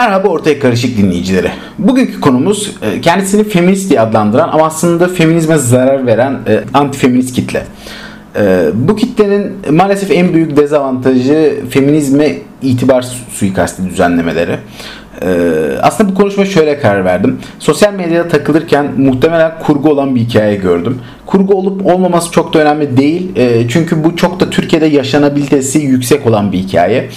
Merhaba Ortaya Karışık dinleyicileri. Bugünkü konumuz e, kendisini feminist diye adlandıran ama aslında feminizme zarar veren e, antifeminist kitle. E, bu kitlenin maalesef en büyük dezavantajı feminizme itibar suikasti düzenlemeleri. Aslında bu konuşma şöyle karar verdim. Sosyal medyada takılırken muhtemelen kurgu olan bir hikaye gördüm. Kurgu olup olmaması çok da önemli değil. Çünkü bu çok da Türkiye'de yaşanabilitesi yüksek olan bir hikaye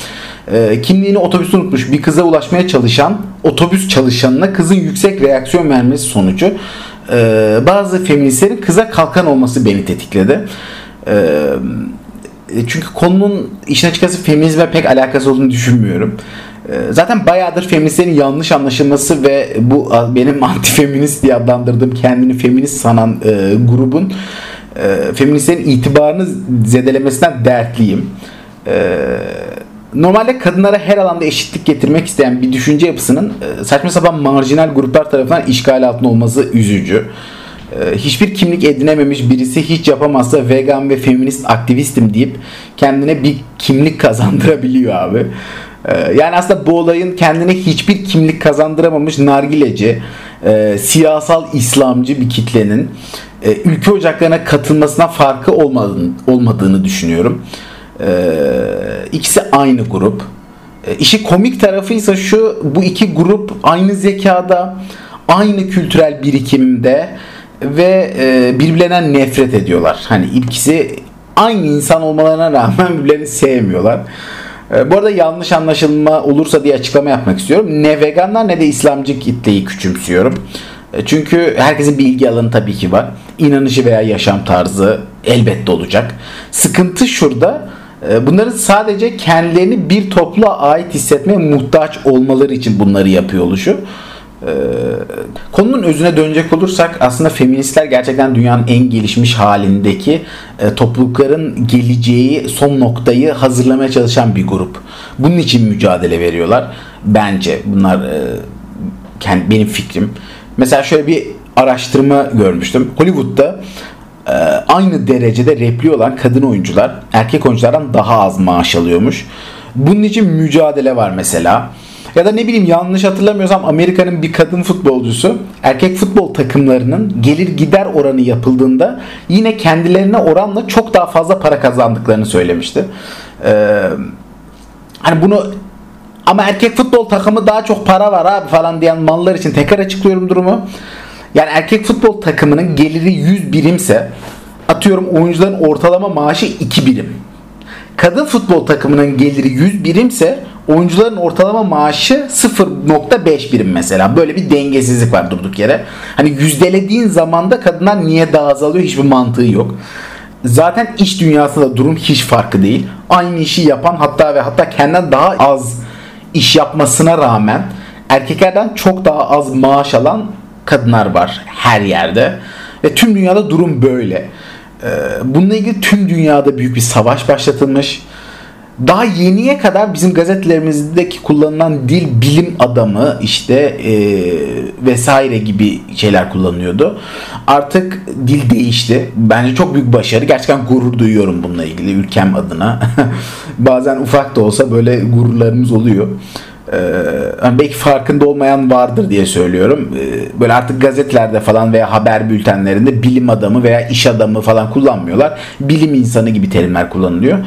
e, kimliğini otobüste unutmuş bir kıza ulaşmaya çalışan otobüs çalışanına kızın yüksek reaksiyon vermesi sonucu e, bazı feministlerin kıza kalkan olması beni tetikledi. E, çünkü konunun işin açıkçası feminizme pek alakası olduğunu düşünmüyorum. Zaten bayağıdır feministlerin yanlış anlaşılması ve bu benim antifeminist diye adlandırdığım kendini feminist sanan e, grubun e, feministlerin itibarını zedelemesinden dertliyim. E, normalde kadınlara her alanda eşitlik getirmek isteyen bir düşünce yapısının e, saçma sapan marjinal gruplar tarafından işgal altında olması üzücü. E, hiçbir kimlik edinememiş birisi hiç yapamazsa vegan ve feminist aktivistim deyip kendine bir kimlik kazandırabiliyor abi. E, yani aslında bu olayın kendine hiçbir kimlik kazandıramamış nargileci, siyasal İslamcı bir kitlenin ülke ocaklarına katılmasına farkı olmadığını, olmadığını düşünüyorum. Ee, ikisi aynı grup. Ee, işi komik tarafı ise şu bu iki grup aynı zekada, aynı kültürel birikimde ve e, birbirlerinden nefret ediyorlar. Hani ikisi aynı insan olmalarına rağmen birbirlerini sevmiyorlar. E, bu arada yanlış anlaşılma olursa diye açıklama yapmak istiyorum. Ne veganlar ne de İslamcı kitleyi küçümsüyorum. Çünkü herkesin bir ilgi alanı tabii ki var. İnanışı veya yaşam tarzı elbette olacak. Sıkıntı şurada ee, bunların sadece kendilerini bir topluluğa ait hissetmeye muhtaç olmaları için bunları yapıyor oluşu. Ee, konunun özüne dönecek olursak aslında feministler gerçekten dünyanın en gelişmiş halindeki e, toplulukların geleceği son noktayı hazırlamaya çalışan bir grup. Bunun için mücadele veriyorlar. Bence bunlar e, benim fikrim. Mesela şöyle bir araştırma görmüştüm. Hollywood'da aynı derecede repli olan kadın oyuncular erkek oyunculardan daha az maaş alıyormuş. Bunun için mücadele var mesela. Ya da ne bileyim yanlış hatırlamıyorsam Amerika'nın bir kadın futbolcusu erkek futbol takımlarının gelir gider oranı yapıldığında yine kendilerine oranla çok daha fazla para kazandıklarını söylemişti. Ee, hani bunu ama erkek futbol takımı daha çok para var abi falan diyen mallar için tekrar açıklıyorum durumu. Yani erkek futbol takımının geliri 100 birimse atıyorum oyuncuların ortalama maaşı 2 birim. Kadın futbol takımının geliri 100 birimse oyuncuların ortalama maaşı 0.5 birim mesela. Böyle bir dengesizlik var durduk yere. Hani yüzdelediğin zaman da kadınlar niye daha az alıyor hiçbir mantığı yok. Zaten iş dünyasında durum hiç farkı değil. Aynı işi yapan hatta ve hatta kendinden daha az iş yapmasına rağmen erkeklerden çok daha az maaş alan kadınlar var her yerde. Ve tüm dünyada durum böyle. Ee, bununla ilgili tüm dünyada büyük bir savaş başlatılmış. Daha yeniye kadar bizim gazetelerimizdeki kullanılan dil bilim adamı işte e, vesaire gibi şeyler kullanıyordu. Artık dil değişti. Bence çok büyük başarı. Gerçekten gurur duyuyorum bununla ilgili ülkem adına. Bazen ufak da olsa böyle gururlarımız oluyor. Ee, belki farkında olmayan vardır diye söylüyorum. Ee, böyle artık gazetelerde falan veya haber bültenlerinde bilim adamı veya iş adamı falan kullanmıyorlar. Bilim insanı gibi terimler kullanılıyor.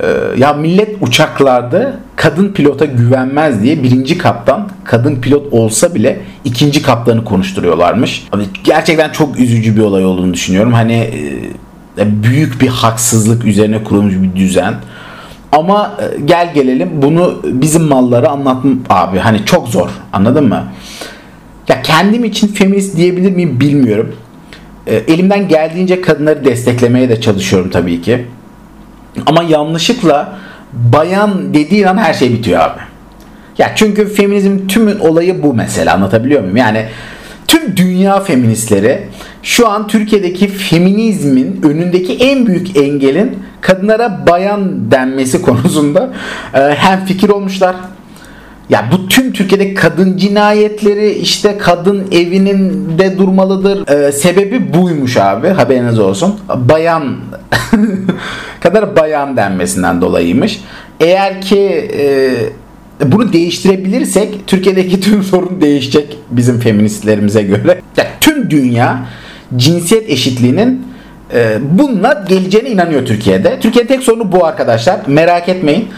Ee, ya millet uçaklarda kadın pilota güvenmez diye birinci kaptan kadın pilot olsa bile ikinci kaptanı konuşturuyorlarmış. Gerçekten çok üzücü bir olay olduğunu düşünüyorum. Hani e, büyük bir haksızlık üzerine kurulmuş bir düzen. Ama e, gel gelelim bunu bizim mallara anlatmam abi hani çok zor anladın mı? Ya kendim için feminist diyebilir miyim bilmiyorum. E, elimden geldiğince kadınları desteklemeye de çalışıyorum tabii ki. Ama yanlışlıkla bayan dediğin an her şey bitiyor abi. Ya çünkü feminizm tümün olayı bu mesela anlatabiliyor muyum? Yani tüm dünya feministleri şu an Türkiye'deki feminizmin önündeki en büyük engelin kadınlara bayan denmesi konusunda e, hem fikir olmuşlar. Ya bu tüm Türkiye'de kadın cinayetleri işte kadın evinin de durmalıdır. Ee, sebebi buymuş abi haberiniz olsun. Bayan kadar bayan denmesinden dolayıymış. Eğer ki e, bunu değiştirebilirsek Türkiye'deki tüm sorun değişecek bizim feministlerimize göre. Ya, tüm dünya cinsiyet eşitliğinin e, bununla geleceğine inanıyor Türkiye'de. Türkiye'nin tek sorunu bu arkadaşlar. Merak etmeyin.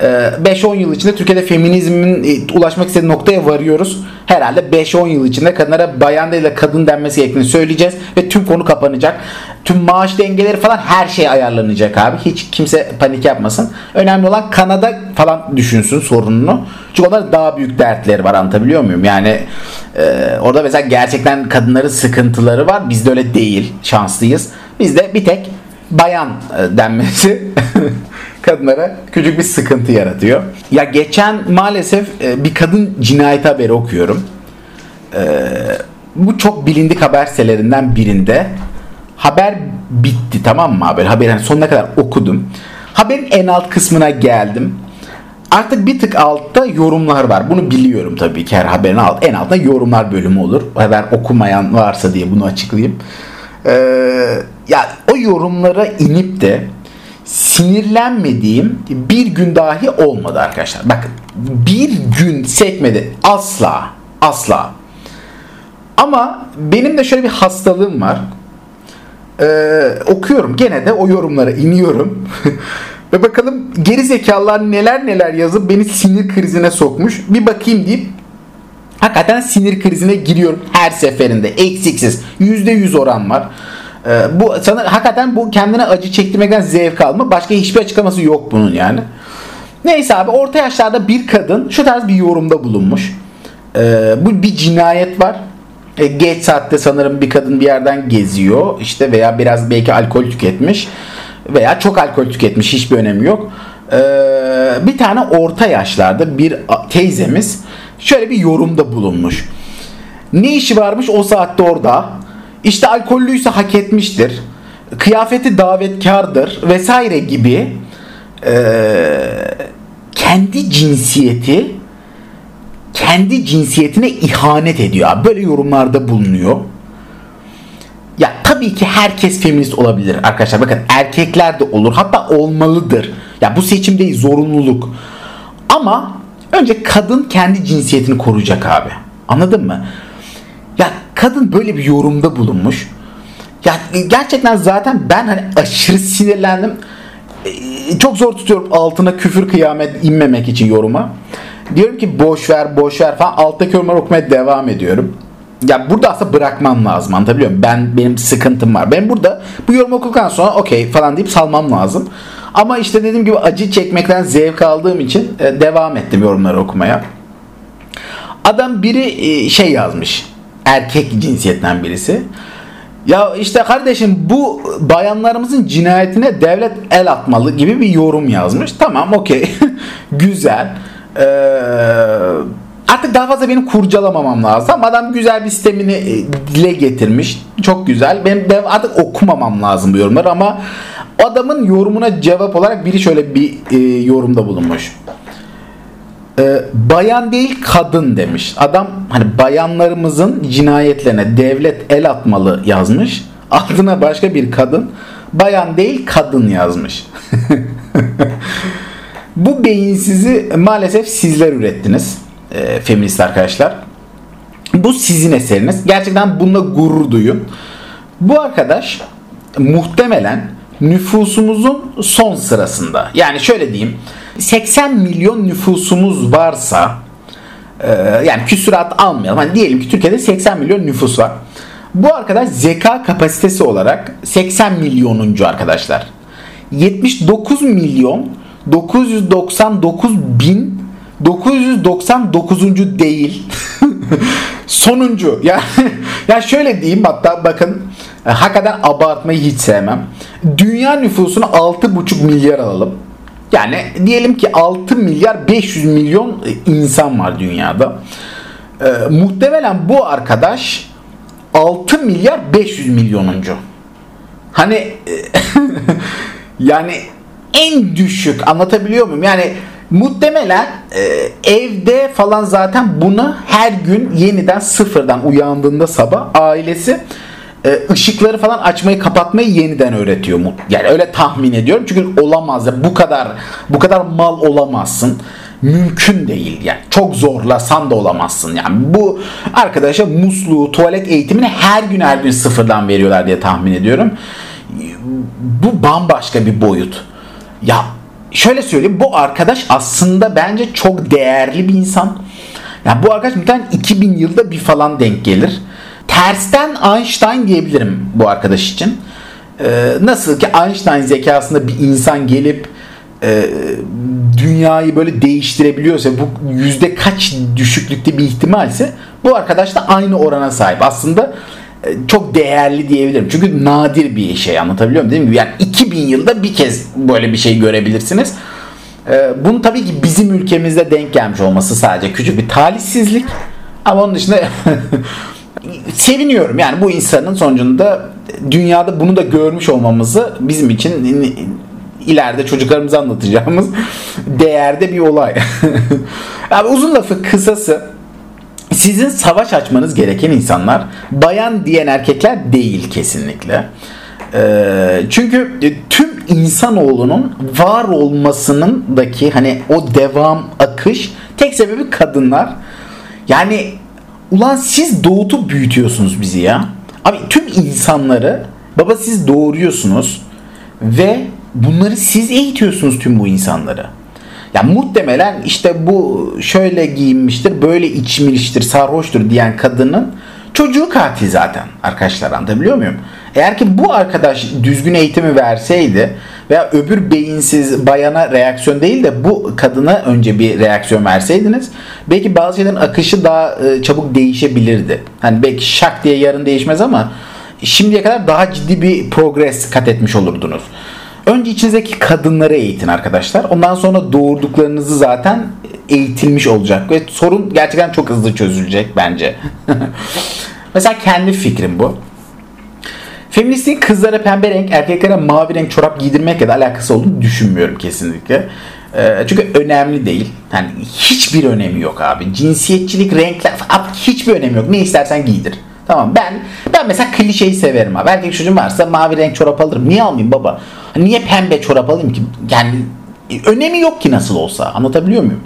5-10 yıl içinde Türkiye'de feminizmin e, ulaşmak istediği noktaya varıyoruz. Herhalde 5-10 yıl içinde kadınlara bayan değil de kadın denmesi gerektiğini söyleyeceğiz ve tüm konu kapanacak. Tüm maaş dengeleri falan her şey ayarlanacak abi. Hiç kimse panik yapmasın. Önemli olan Kanada falan düşünsün sorununu. Çünkü onların daha büyük dertleri var anlatabiliyor muyum? Yani e, orada mesela gerçekten kadınların sıkıntıları var. Bizde öyle değil. Şanslıyız. Bizde bir tek bayan e, denmesi kadınlara küçük bir sıkıntı yaratıyor. Ya geçen maalesef e, bir kadın cinayeti haberi okuyorum. E, bu çok bilindik haber sitelerinden birinde. Haber bitti tamam mı haber? Haberi hani sonuna kadar okudum. Haberin en alt kısmına geldim. Artık bir tık altta yorumlar var. Bunu biliyorum tabii ki her haberin alt, en altta yorumlar bölümü olur. Haber okumayan varsa diye bunu açıklayayım. Ee, ya o yorumlara inip de sinirlenmediğim bir gün dahi olmadı arkadaşlar. Bakın bir gün sekmedi asla asla. Ama benim de şöyle bir hastalığım var. Ee, okuyorum gene de o yorumlara iniyorum. Ve bakalım geri zekalılar neler neler yazıp beni sinir krizine sokmuş. Bir bakayım deyip hakikaten sinir krizine giriyorum her seferinde. Eksiksiz. %100 oran var. Ee, bu sana hakikaten bu kendine acı çektirmekten zevk alma. Başka hiçbir açıklaması yok bunun yani. Neyse abi orta yaşlarda bir kadın şu tarz bir yorumda bulunmuş. Ee, bu bir cinayet var. E, geç saatte sanırım bir kadın bir yerden geziyor işte veya biraz belki alkol tüketmiş veya çok alkol tüketmiş hiçbir önemi yok. Ee, bir tane orta yaşlarda bir teyzemiz şöyle bir yorumda bulunmuş. Ne işi varmış o saatte orada? İşte alkollüyse hak etmiştir. Kıyafeti davetkardır vesaire gibi e, kendi cinsiyeti kendi cinsiyetine ihanet ediyor. Böyle yorumlarda bulunuyor. Ya tabii ki herkes feminist olabilir arkadaşlar. Bakın erkekler de olur. Hatta olmalıdır. Ya bu seçim değil zorunluluk. Ama önce kadın kendi cinsiyetini koruyacak abi. Anladın mı? Ya kadın böyle bir yorumda bulunmuş. Ya gerçekten zaten ben hani aşırı sinirlendim. Ee, çok zor tutuyorum altına küfür kıyamet inmemek için yoruma. Diyorum ki boş ver boş ver falan alttaki yorumları okumaya devam ediyorum. Ya burada aslında bırakmam lazım anlatabiliyor muyum? Ben benim sıkıntım var. Ben burada bu yorum okuduktan sonra okey falan deyip salmam lazım. Ama işte dediğim gibi acı çekmekten zevk aldığım için e, devam ettim yorumları okumaya. Adam biri e, şey yazmış erkek cinsiyetten birisi. Ya işte kardeşim bu bayanlarımızın cinayetine devlet el atmalı gibi bir yorum yazmış. Tamam okey. Güzel. Ee, artık daha fazla benim kurcalamamam lazım. Adam güzel bir sistemini e, dile getirmiş. Çok güzel. Benim de artık okumamam lazım bu yorumları ama adamın yorumuna cevap olarak biri şöyle bir e, yorumda bulunmuş e, bayan değil kadın demiş. Adam hani bayanlarımızın cinayetlerine devlet el atmalı yazmış. Altına başka bir kadın bayan değil kadın yazmış. Bu beyinsizi maalesef sizler ürettiniz e, feminist arkadaşlar. Bu sizin eseriniz. Gerçekten bununla gurur duyun. Bu arkadaş muhtemelen nüfusumuzun son sırasında. Yani şöyle diyeyim 80 milyon nüfusumuz varsa e, yani küsurat almayalım. Hani diyelim ki Türkiye'de 80 milyon nüfus var. Bu arkadaş zeka kapasitesi olarak 80 milyonuncu arkadaşlar. 79 milyon 999 bin 999. değil. Sonuncu. Yani ya şöyle diyeyim hatta bakın hakikaten abartmayı hiç sevmem. Dünya nüfusunu 6,5 milyar alalım. Yani diyelim ki 6 milyar 500 milyon insan var dünyada. Ee, muhtemelen bu arkadaş 6 milyar 500 milyonuncu. Hani yani en düşük anlatabiliyor muyum? Yani muhtemelen e, evde falan zaten bunu her gün yeniden sıfırdan uyandığında sabah ailesi e, ışıkları falan açmayı kapatmayı yeniden öğretiyor mu? Yani öyle tahmin ediyorum. Çünkü olamaz ya bu kadar bu kadar mal olamazsın. mümkün değil yani çok zorlasan da olamazsın yani bu arkadaşa musluğu tuvalet eğitimini her gün her gün sıfırdan veriyorlar diye tahmin ediyorum bu bambaşka bir boyut ya şöyle söyleyeyim bu arkadaş aslında bence çok değerli bir insan. Ya bu arkadaş muhtemelen 2000 yılda bir falan denk gelir. Tersten Einstein diyebilirim bu arkadaş için. Ee, nasıl ki Einstein zekasında bir insan gelip e, dünyayı böyle değiştirebiliyorsa bu yüzde kaç düşüklükte bir ihtimalse bu arkadaş da aynı orana sahip. Aslında çok değerli diyebilirim. Çünkü nadir bir şey anlatabiliyor muyum? Değil mi? Yani 2000 yılda bir kez böyle bir şey görebilirsiniz. E, bunun tabii ki bizim ülkemizde denk gelmiş olması sadece küçük bir talihsizlik. Ama onun dışında seviniyorum. Yani bu insanın sonucunda dünyada bunu da görmüş olmamızı bizim için ileride çocuklarımıza anlatacağımız değerde bir olay. Abi uzun lafı kısası sizin savaş açmanız gereken insanlar bayan diyen erkekler değil kesinlikle. Ee, çünkü tüm insanoğlunun var olmasının daki hani o devam akış tek sebebi kadınlar. Yani ulan siz doğutup büyütüyorsunuz bizi ya. Abi tüm insanları baba siz doğuruyorsunuz ve bunları siz eğitiyorsunuz tüm bu insanları. Ya muhtemelen işte bu şöyle giyinmiştir, böyle içmiştir, sarhoştur diyen kadının çocuğu katil zaten arkadaşlar anlatabiliyor muyum? Eğer ki bu arkadaş düzgün eğitimi verseydi veya öbür beyinsiz bayana reaksiyon değil de bu kadına önce bir reaksiyon verseydiniz belki bazı şeylerin akışı daha e, çabuk değişebilirdi. Hani belki şak diye yarın değişmez ama şimdiye kadar daha ciddi bir progres kat etmiş olurdunuz. Önce içinizdeki kadınları eğitin arkadaşlar. Ondan sonra doğurduklarınızı zaten eğitilmiş olacak ve sorun gerçekten çok hızlı çözülecek bence. Mesela kendi fikrim bu. Feministliğin kızlara pembe renk, erkeklere mavi renk çorap giydirmekle de alakası olduğunu düşünmüyorum kesinlikle. Ee, çünkü önemli değil. Yani hiçbir önemi yok abi. Cinsiyetçilik, renkler hiçbir önemi yok. Ne istersen giydir. Tamam ben ben mesela klişeyi severim abi. Erkek çocuğum varsa mavi renk çorap alırım. Niye almayayım baba? Niye pembe çorap alayım ki? Yani önemi yok ki nasıl olsa. Anlatabiliyor muyum?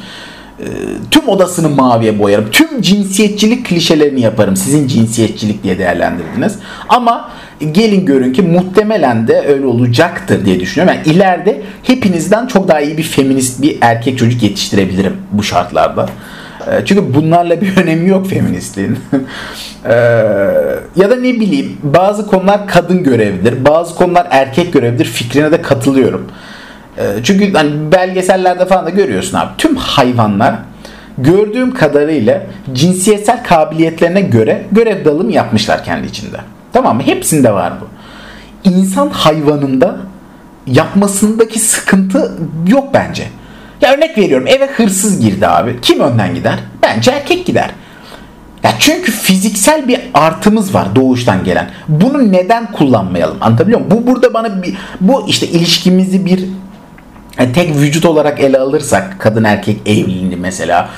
Ee, tüm odasını maviye boyarım. Tüm cinsiyetçilik klişelerini yaparım. Sizin cinsiyetçilik diye değerlendirdiniz. Ama gelin görün ki muhtemelen de öyle olacaktır diye düşünüyorum. Yani ileride hepinizden çok daha iyi bir feminist bir erkek çocuk yetiştirebilirim bu şartlarda. Ee, çünkü bunlarla bir önemi yok feministliğin. Ee, ya da ne bileyim bazı konular kadın görevidir, bazı konular erkek görevidir fikrine de katılıyorum. Ee, çünkü hani belgesellerde falan da görüyorsun abi. Tüm hayvanlar gördüğüm kadarıyla cinsiyetsel kabiliyetlerine göre görev dağılımı yapmışlar kendi içinde. Tamam mı? Hepsinde var bu. İnsan hayvanında yapmasındaki sıkıntı yok bence. Ya örnek veriyorum eve hırsız girdi abi. Kim önden gider? Bence erkek gider. Ya çünkü fiziksel bir artımız var doğuştan gelen. Bunu neden kullanmayalım? Anlatabiliyor muyum? Bu burada bana bir bu işte ilişkimizi bir yani tek vücut olarak ele alırsak kadın erkek evliliğini mesela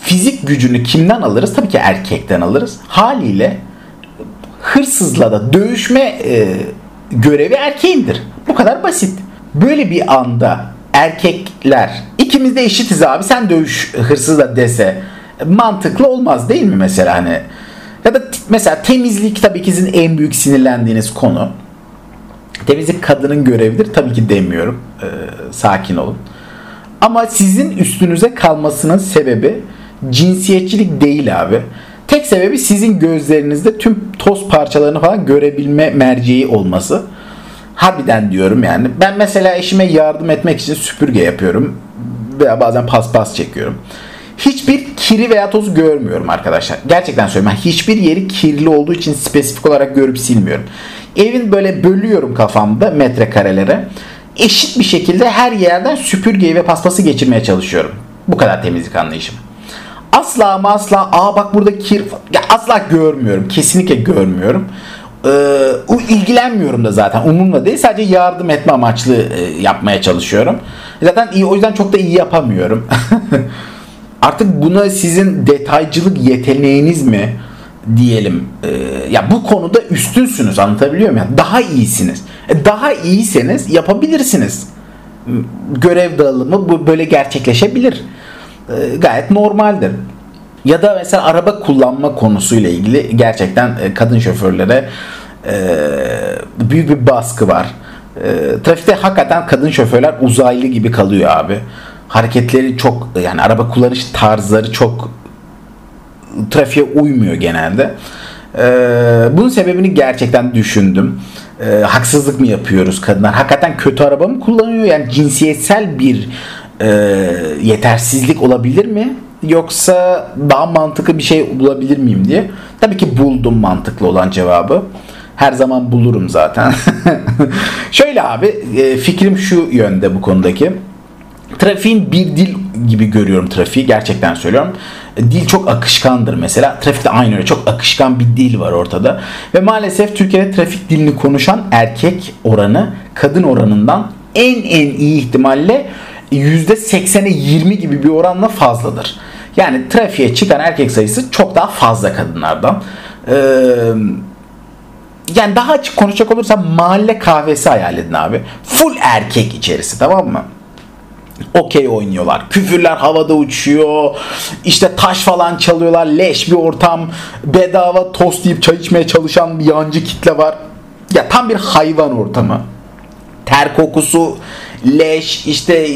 fizik gücünü kimden alırız? Tabii ki erkekten alırız. Haliyle hırsızla da dövüşme e, görevi erkeğindir. Bu kadar basit. Böyle bir anda erkekler ikimiz de eşitiz abi sen dövüş hırsızla dese mantıklı olmaz değil mi mesela hani ya da mesela temizlik tabii ki sizin en büyük sinirlendiğiniz konu. Temizlik kadının görevidir tabii ki demiyorum. Ee, sakin olun. Ama sizin üstünüze kalmasının sebebi cinsiyetçilik değil abi. Tek sebebi sizin gözlerinizde tüm toz parçalarını falan görebilme merceği olması. Harbiden diyorum yani. Ben mesela eşime yardım etmek için süpürge yapıyorum. Veya bazen paspas çekiyorum hiçbir kiri veya tozu görmüyorum arkadaşlar. Gerçekten söylüyorum. Hiçbir yeri kirli olduğu için spesifik olarak görüp silmiyorum. Evin böyle bölüyorum kafamda metrekarelere. Eşit bir şekilde her yerden süpürgeyi ve paspası geçirmeye çalışıyorum. Bu kadar temizlik anlayışım. Asla ama asla aa bak burada kir asla görmüyorum. Kesinlikle görmüyorum. Ee, ilgilenmiyorum da zaten umurumda değil sadece yardım etme amaçlı e, yapmaya çalışıyorum. Zaten iyi o yüzden çok da iyi yapamıyorum. Artık buna sizin detaycılık yeteneğiniz mi diyelim. E, ya bu konuda üstünsünüz anlatabiliyor muyum? Daha iyisiniz. E, daha iyiyseniz yapabilirsiniz. Görev dağılımı böyle gerçekleşebilir. e, gayet normaldir. Ya da mesela araba kullanma konusuyla ilgili gerçekten e, kadın şoförlere e, büyük bir baskı var. E, trafikte hakikaten kadın şoförler uzaylı gibi kalıyor abi. Hareketleri çok yani araba kullanış tarzları çok trafiğe uymuyor genelde. bunun sebebini gerçekten düşündüm. haksızlık mı yapıyoruz kadınlar? Hakikaten kötü araba mı kullanıyor? Yani cinsiyetsel bir yetersizlik olabilir mi? Yoksa daha mantıklı bir şey bulabilir miyim diye. Tabii ki buldum mantıklı olan cevabı. Her zaman bulurum zaten. Şöyle abi e, fikrim şu yönde bu konudaki. Trafiğin bir dil gibi görüyorum trafiği gerçekten söylüyorum. Dil çok akışkandır mesela. Trafikte aynı öyle çok akışkan bir dil var ortada. Ve maalesef Türkiye'de trafik dilini konuşan erkek oranı kadın oranından en en iyi ihtimalle %80'e 20 gibi bir oranla fazladır. Yani trafiğe çıkan erkek sayısı çok daha fazla kadınlardan. Ee, yani daha açık konuşacak olursam mahalle kahvesi hayal edin abi. Full erkek içerisi tamam mı? okey oynuyorlar. Küfürler havada uçuyor. İşte taş falan çalıyorlar. Leş bir ortam. Bedava tost yiyip çay içmeye çalışan bir yancı kitle var. Ya tam bir hayvan ortamı. Ter kokusu, leş, işte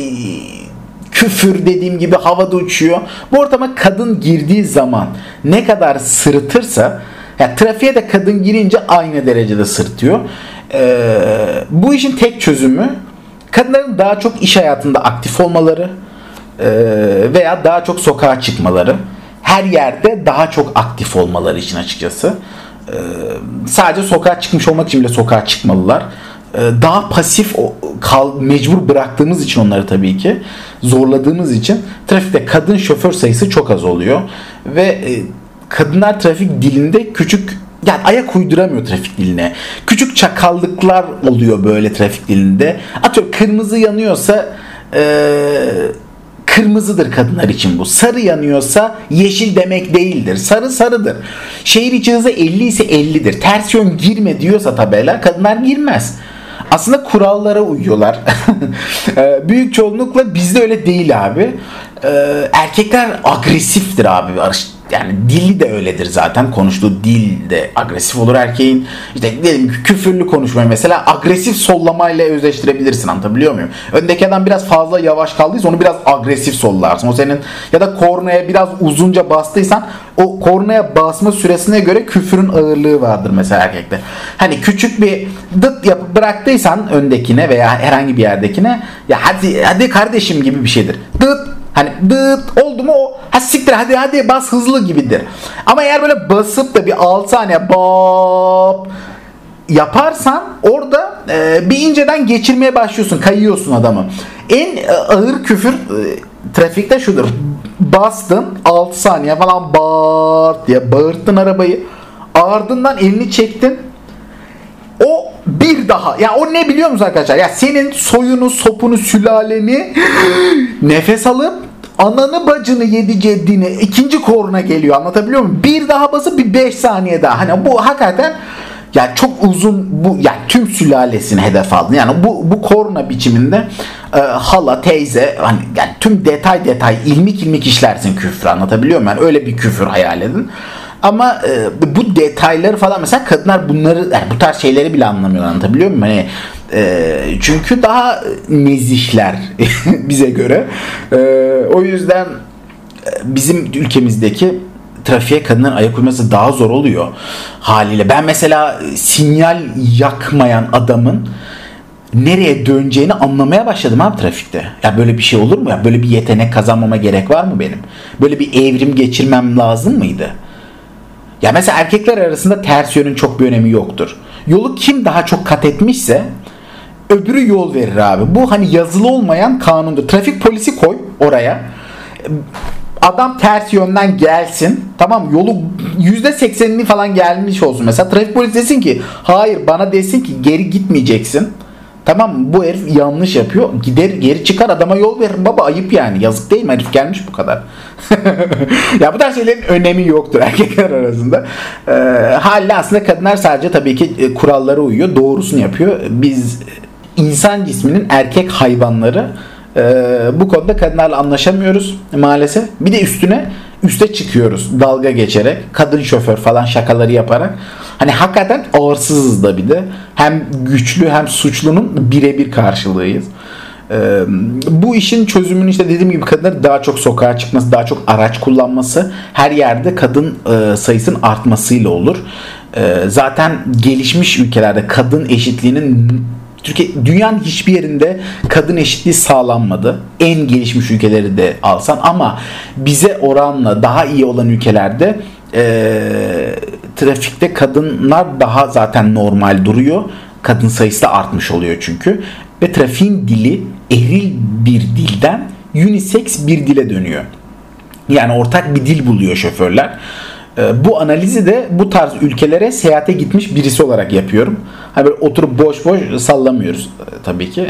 küfür dediğim gibi havada uçuyor. Bu ortama kadın girdiği zaman ne kadar sırıtırsa ya trafiğe de kadın girince aynı derecede sırtıyor. Ee, bu işin tek çözümü kadınların daha çok iş hayatında aktif olmaları e, veya daha çok sokağa çıkmaları. Her yerde daha çok aktif olmaları için açıkçası. Ee, sadece sokağa çıkmış olmak için bile sokağa çıkmalılar. Ee, daha pasif kal, mecbur bıraktığımız için onları tabii ki zorladığımız için trafikte kadın şoför sayısı çok az oluyor ve e, kadınlar trafik dilinde küçük yani ayak uyduramıyor trafik diline. Küçük çakallıklar oluyor böyle trafik dilinde. Atıyorum kırmızı yanıyorsa ee, kırmızıdır kadınlar için bu. Sarı yanıyorsa yeşil demek değildir. Sarı sarıdır. Şehir içi hızı 50 ise 50'dir. Ters yön girme diyorsa tabela kadınlar girmez aslında kurallara uyuyorlar. Ee, büyük çoğunlukla bizde öyle değil abi. Ee, erkekler agresiftir abi yani dili de öyledir zaten. Konuştuğu dil de agresif olur erkeğin. İşte diyelim ki küfürlü konuşmayı mesela agresif sollamayla özleştirebilirsin anlatabiliyor muyum? Öndeki adam biraz fazla yavaş kaldıysa onu biraz agresif sollarsın. O senin ya da kornaya biraz uzunca bastıysan o kornaya basma süresine göre küfürün ağırlığı vardır mesela erkekte. Hani küçük bir dıt yapıp bıraktıysan öndekine veya herhangi bir yerdekine ya hadi hadi kardeşim gibi bir şeydir. Dıt Hani dıt oldu mu o ha siktir hadi hadi bas hızlı gibidir. Ama eğer böyle basıp da bir 6 saniye bop yaparsan orada e, bir inceden geçirmeye başlıyorsun. Kayıyorsun adamı. En e, ağır küfür e, trafikte şudur. Bastın 6 saniye falan bağırt diye bağırttın arabayı. Ardından elini çektin. O bir daha ya o ne biliyor musun arkadaşlar? Ya senin soyunu, sopunu, sülaleni nefes alıp ananı bacını yedi ceddini ikinci koruna geliyor anlatabiliyor muyum? Bir daha basıp bir 5 saniye daha. Hani bu hakikaten yani çok uzun bu yani tüm sülalesini hedef aldı. Yani bu bu korna biçiminde e, hala, teyze hani yani tüm detay detay ilmik ilmik işlersin küfür anlatabiliyor muyum? Yani öyle bir küfür hayal edin. Ama e, bu detayları falan mesela kadınlar bunları yani bu tarz şeyleri bile anlamıyor anlatabiliyor muyum? Hani e, çünkü daha nezihler bize göre. E, o yüzden e, bizim ülkemizdeki trafiğe kadınların ayak uyması daha zor oluyor haliyle. Ben mesela sinyal yakmayan adamın nereye döneceğini anlamaya başladım abi trafikte. Ya böyle bir şey olur mu ya? Böyle bir yetenek kazanmama gerek var mı benim? Böyle bir evrim geçirmem lazım mıydı? Ya mesela erkekler arasında ters yönün çok bir önemi yoktur. Yolu kim daha çok kat etmişse öbürü yol verir abi. Bu hani yazılı olmayan kanundur. Trafik polisi koy oraya. Adam ters yönden gelsin. Tamam yolu %80'ini falan gelmiş olsun. Mesela trafik polisi desin ki hayır bana desin ki geri gitmeyeceksin. Tamam bu herif yanlış yapıyor. Gider geri çıkar adama yol verir baba ayıp yani. Yazık değil mi herif gelmiş bu kadar. ya bu tarz şeylerin önemi yoktur erkekler arasında. E, haliyle aslında kadınlar sadece tabii ki e, kurallara uyuyor. Doğrusunu yapıyor. Biz insan cisminin erkek hayvanları Ee, bu konuda kadınlarla anlaşamıyoruz maalesef. Bir de üstüne üste çıkıyoruz dalga geçerek. Kadın şoför falan şakaları yaparak. Hani hakikaten ağırsızız da bir de. Hem güçlü hem suçlunun birebir karşılığıyız. Ee, bu işin çözümünün işte dediğim gibi kadınların daha çok sokağa çıkması, daha çok araç kullanması, her yerde kadın e, sayısının artmasıyla olur. E, zaten gelişmiş ülkelerde kadın eşitliğinin Türkiye dünyanın hiçbir yerinde kadın eşitliği sağlanmadı. En gelişmiş ülkeleri de alsan ama bize oranla daha iyi olan ülkelerde e, trafikte kadınlar daha zaten normal duruyor. Kadın sayısı da artmış oluyor çünkü. Ve trafiğin dili eril bir dilden unisex bir dile dönüyor. Yani ortak bir dil buluyor şoförler. Ee, bu analizi de bu tarz ülkelere seyahate gitmiş birisi olarak yapıyorum. Hani böyle oturup boş boş sallamıyoruz e, tabii ki.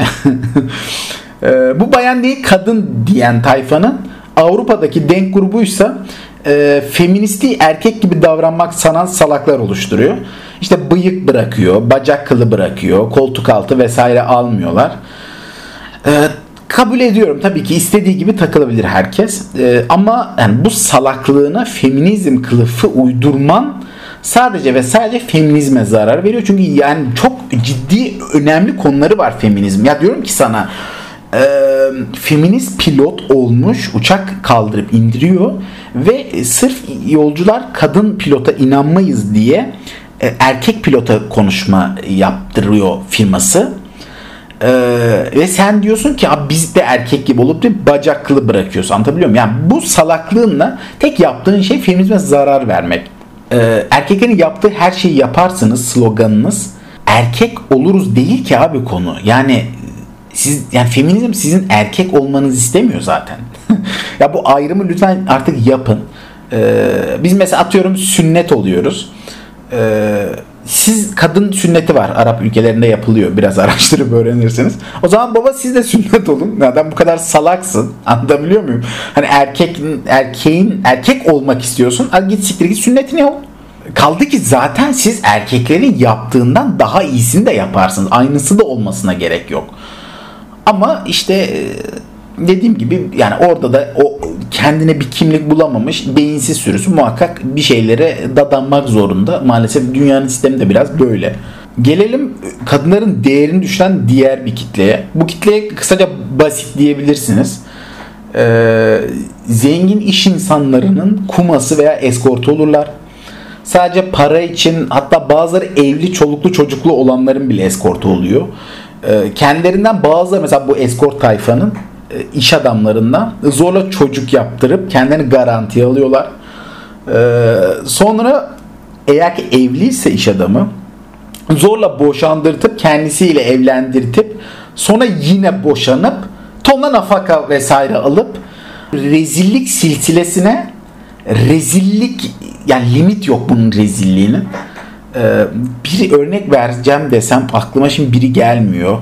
Ee, bu bayan değil kadın diyen tayfanın Avrupa'daki denk grubuysa e, feministi erkek gibi davranmak sanan salaklar oluşturuyor. İşte bıyık bırakıyor, bacak kılı bırakıyor, koltuk altı vesaire almıyorlar. E, kabul ediyorum tabii ki istediği gibi takılabilir herkes. E, ama yani bu salaklığına feminizm kılıfı uydurman sadece ve sadece feminizme zarar veriyor. Çünkü yani çok ciddi önemli konuları var feminizm. Ya diyorum ki sana e, feminist pilot olmuş uçak kaldırıp indiriyor ve sırf yolcular kadın pilota inanmayız diye e, erkek pilota konuşma yaptırıyor firması. Ee, ve sen diyorsun ki abi biz de erkek gibi olup da bacaklı bırakıyorsun anlatabiliyor muyum? Yani bu salaklığınla tek yaptığın şey feminizme zarar vermek. Ee, erkeklerin yaptığı her şeyi yaparsınız sloganınız. Erkek oluruz değil ki abi konu. Yani siz yani feminizm sizin erkek olmanızı istemiyor zaten. ya bu ayrımı lütfen artık yapın. Ee, biz mesela atıyorum sünnet oluyoruz. Ee, siz kadın sünneti var Arap ülkelerinde yapılıyor. Biraz araştırıp öğrenirsiniz. O zaman baba siz de sünnet olun. Neden bu kadar salaksın? Anlatabiliyor muyum? Hani erkek erkeğin erkek olmak istiyorsun. Al git siktir git sünnetini ol. Kaldı ki zaten siz erkeklerin yaptığından daha iyisini de yaparsınız. Aynısı da olmasına gerek yok. Ama işte e, dediğim gibi yani orada da o kendine bir kimlik bulamamış beyinsiz sürüsü muhakkak bir şeylere dadanmak zorunda. Maalesef dünyanın sistemi de biraz böyle. Gelelim kadınların değerini düşüren diğer bir kitleye. Bu kitleye kısaca basit diyebilirsiniz. Ee, zengin iş insanlarının kuması veya eskortu olurlar. Sadece para için hatta bazıları evli çoluklu çocuklu olanların bile eskortu oluyor. Ee, kendilerinden bazıları mesela bu eskort tayfanın iş adamlarından zorla çocuk yaptırıp kendini garantiye alıyorlar. Ee, sonra eğer ki evliyse iş adamı zorla boşandırtıp kendisiyle evlendirtip sonra yine boşanıp tonla nafaka vesaire alıp rezillik silsilesine rezillik yani limit yok bunun rezilliğinin. Ee, bir örnek vereceğim desem aklıma şimdi biri gelmiyor.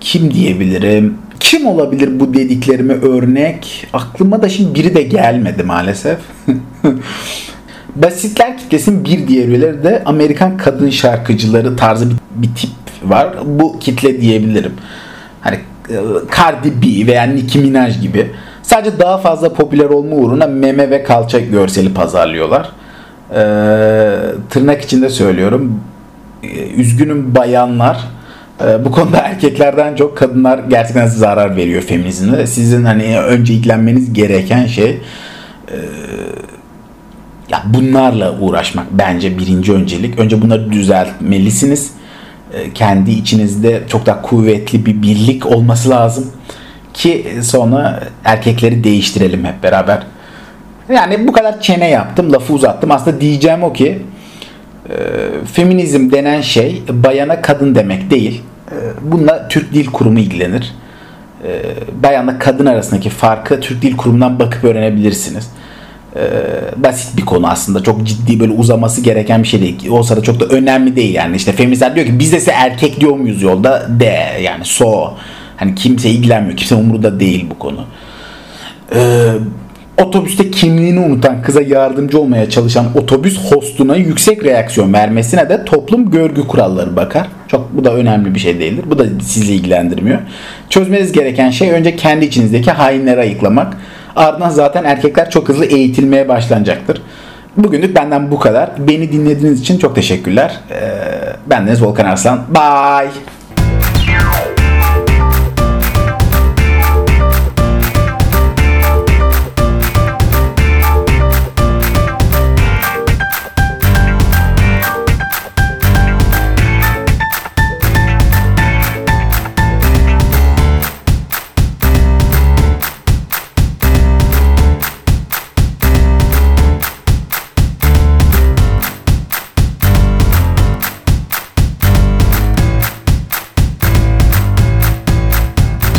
Kim diyebilirim? Kim olabilir bu dediklerime örnek? Aklıma da şimdi biri de gelmedi maalesef. Basitler kitlesinin bir diğer üyeleri de Amerikan kadın şarkıcıları tarzı bir, bir tip var. Bu kitle diyebilirim. Hani e, Cardi B veya Nicki Minaj gibi. Sadece daha fazla popüler olma uğruna meme ve kalça görseli pazarlıyorlar. Ee, tırnak içinde söylüyorum. Ee, üzgünüm bayanlar ee, bu konuda erkeklerden çok kadınlar gerçekten zarar veriyor feminizmde. Sizin hani önce ilgilenmeniz gereken şey e, ya bunlarla uğraşmak bence birinci öncelik. Önce bunları düzeltmelisiniz. E, kendi içinizde çok daha kuvvetli bir birlik olması lazım ki sonra erkekleri değiştirelim hep beraber. Yani bu kadar çene yaptım, lafı uzattım. Aslında diyeceğim o ki feminizm denen şey bayana kadın demek değil. E, bununla Türk Dil Kurumu ilgilenir. E, bayanla kadın arasındaki farkı Türk Dil Kurumu'ndan bakıp öğrenebilirsiniz. Basit bir konu aslında. Çok ciddi böyle uzaması gereken bir şey değil. Olsa da çok da önemli değil yani. İşte feministler diyor ki biz de erkek diyor muyuz yolda? De yani so. Hani kimse ilgilenmiyor. Kimse umurunda değil bu konu. Eee otobüste kimliğini unutan kıza yardımcı olmaya çalışan otobüs hostuna yüksek reaksiyon vermesine de toplum görgü kuralları bakar. Çok bu da önemli bir şey değildir. Bu da sizi ilgilendirmiyor. Çözmeniz gereken şey önce kendi içinizdeki hainleri ayıklamak. Ardından zaten erkekler çok hızlı eğitilmeye başlanacaktır. Bugünlük benden bu kadar. Beni dinlediğiniz için çok teşekkürler. Ee, bendeniz Volkan Arslan. Bye.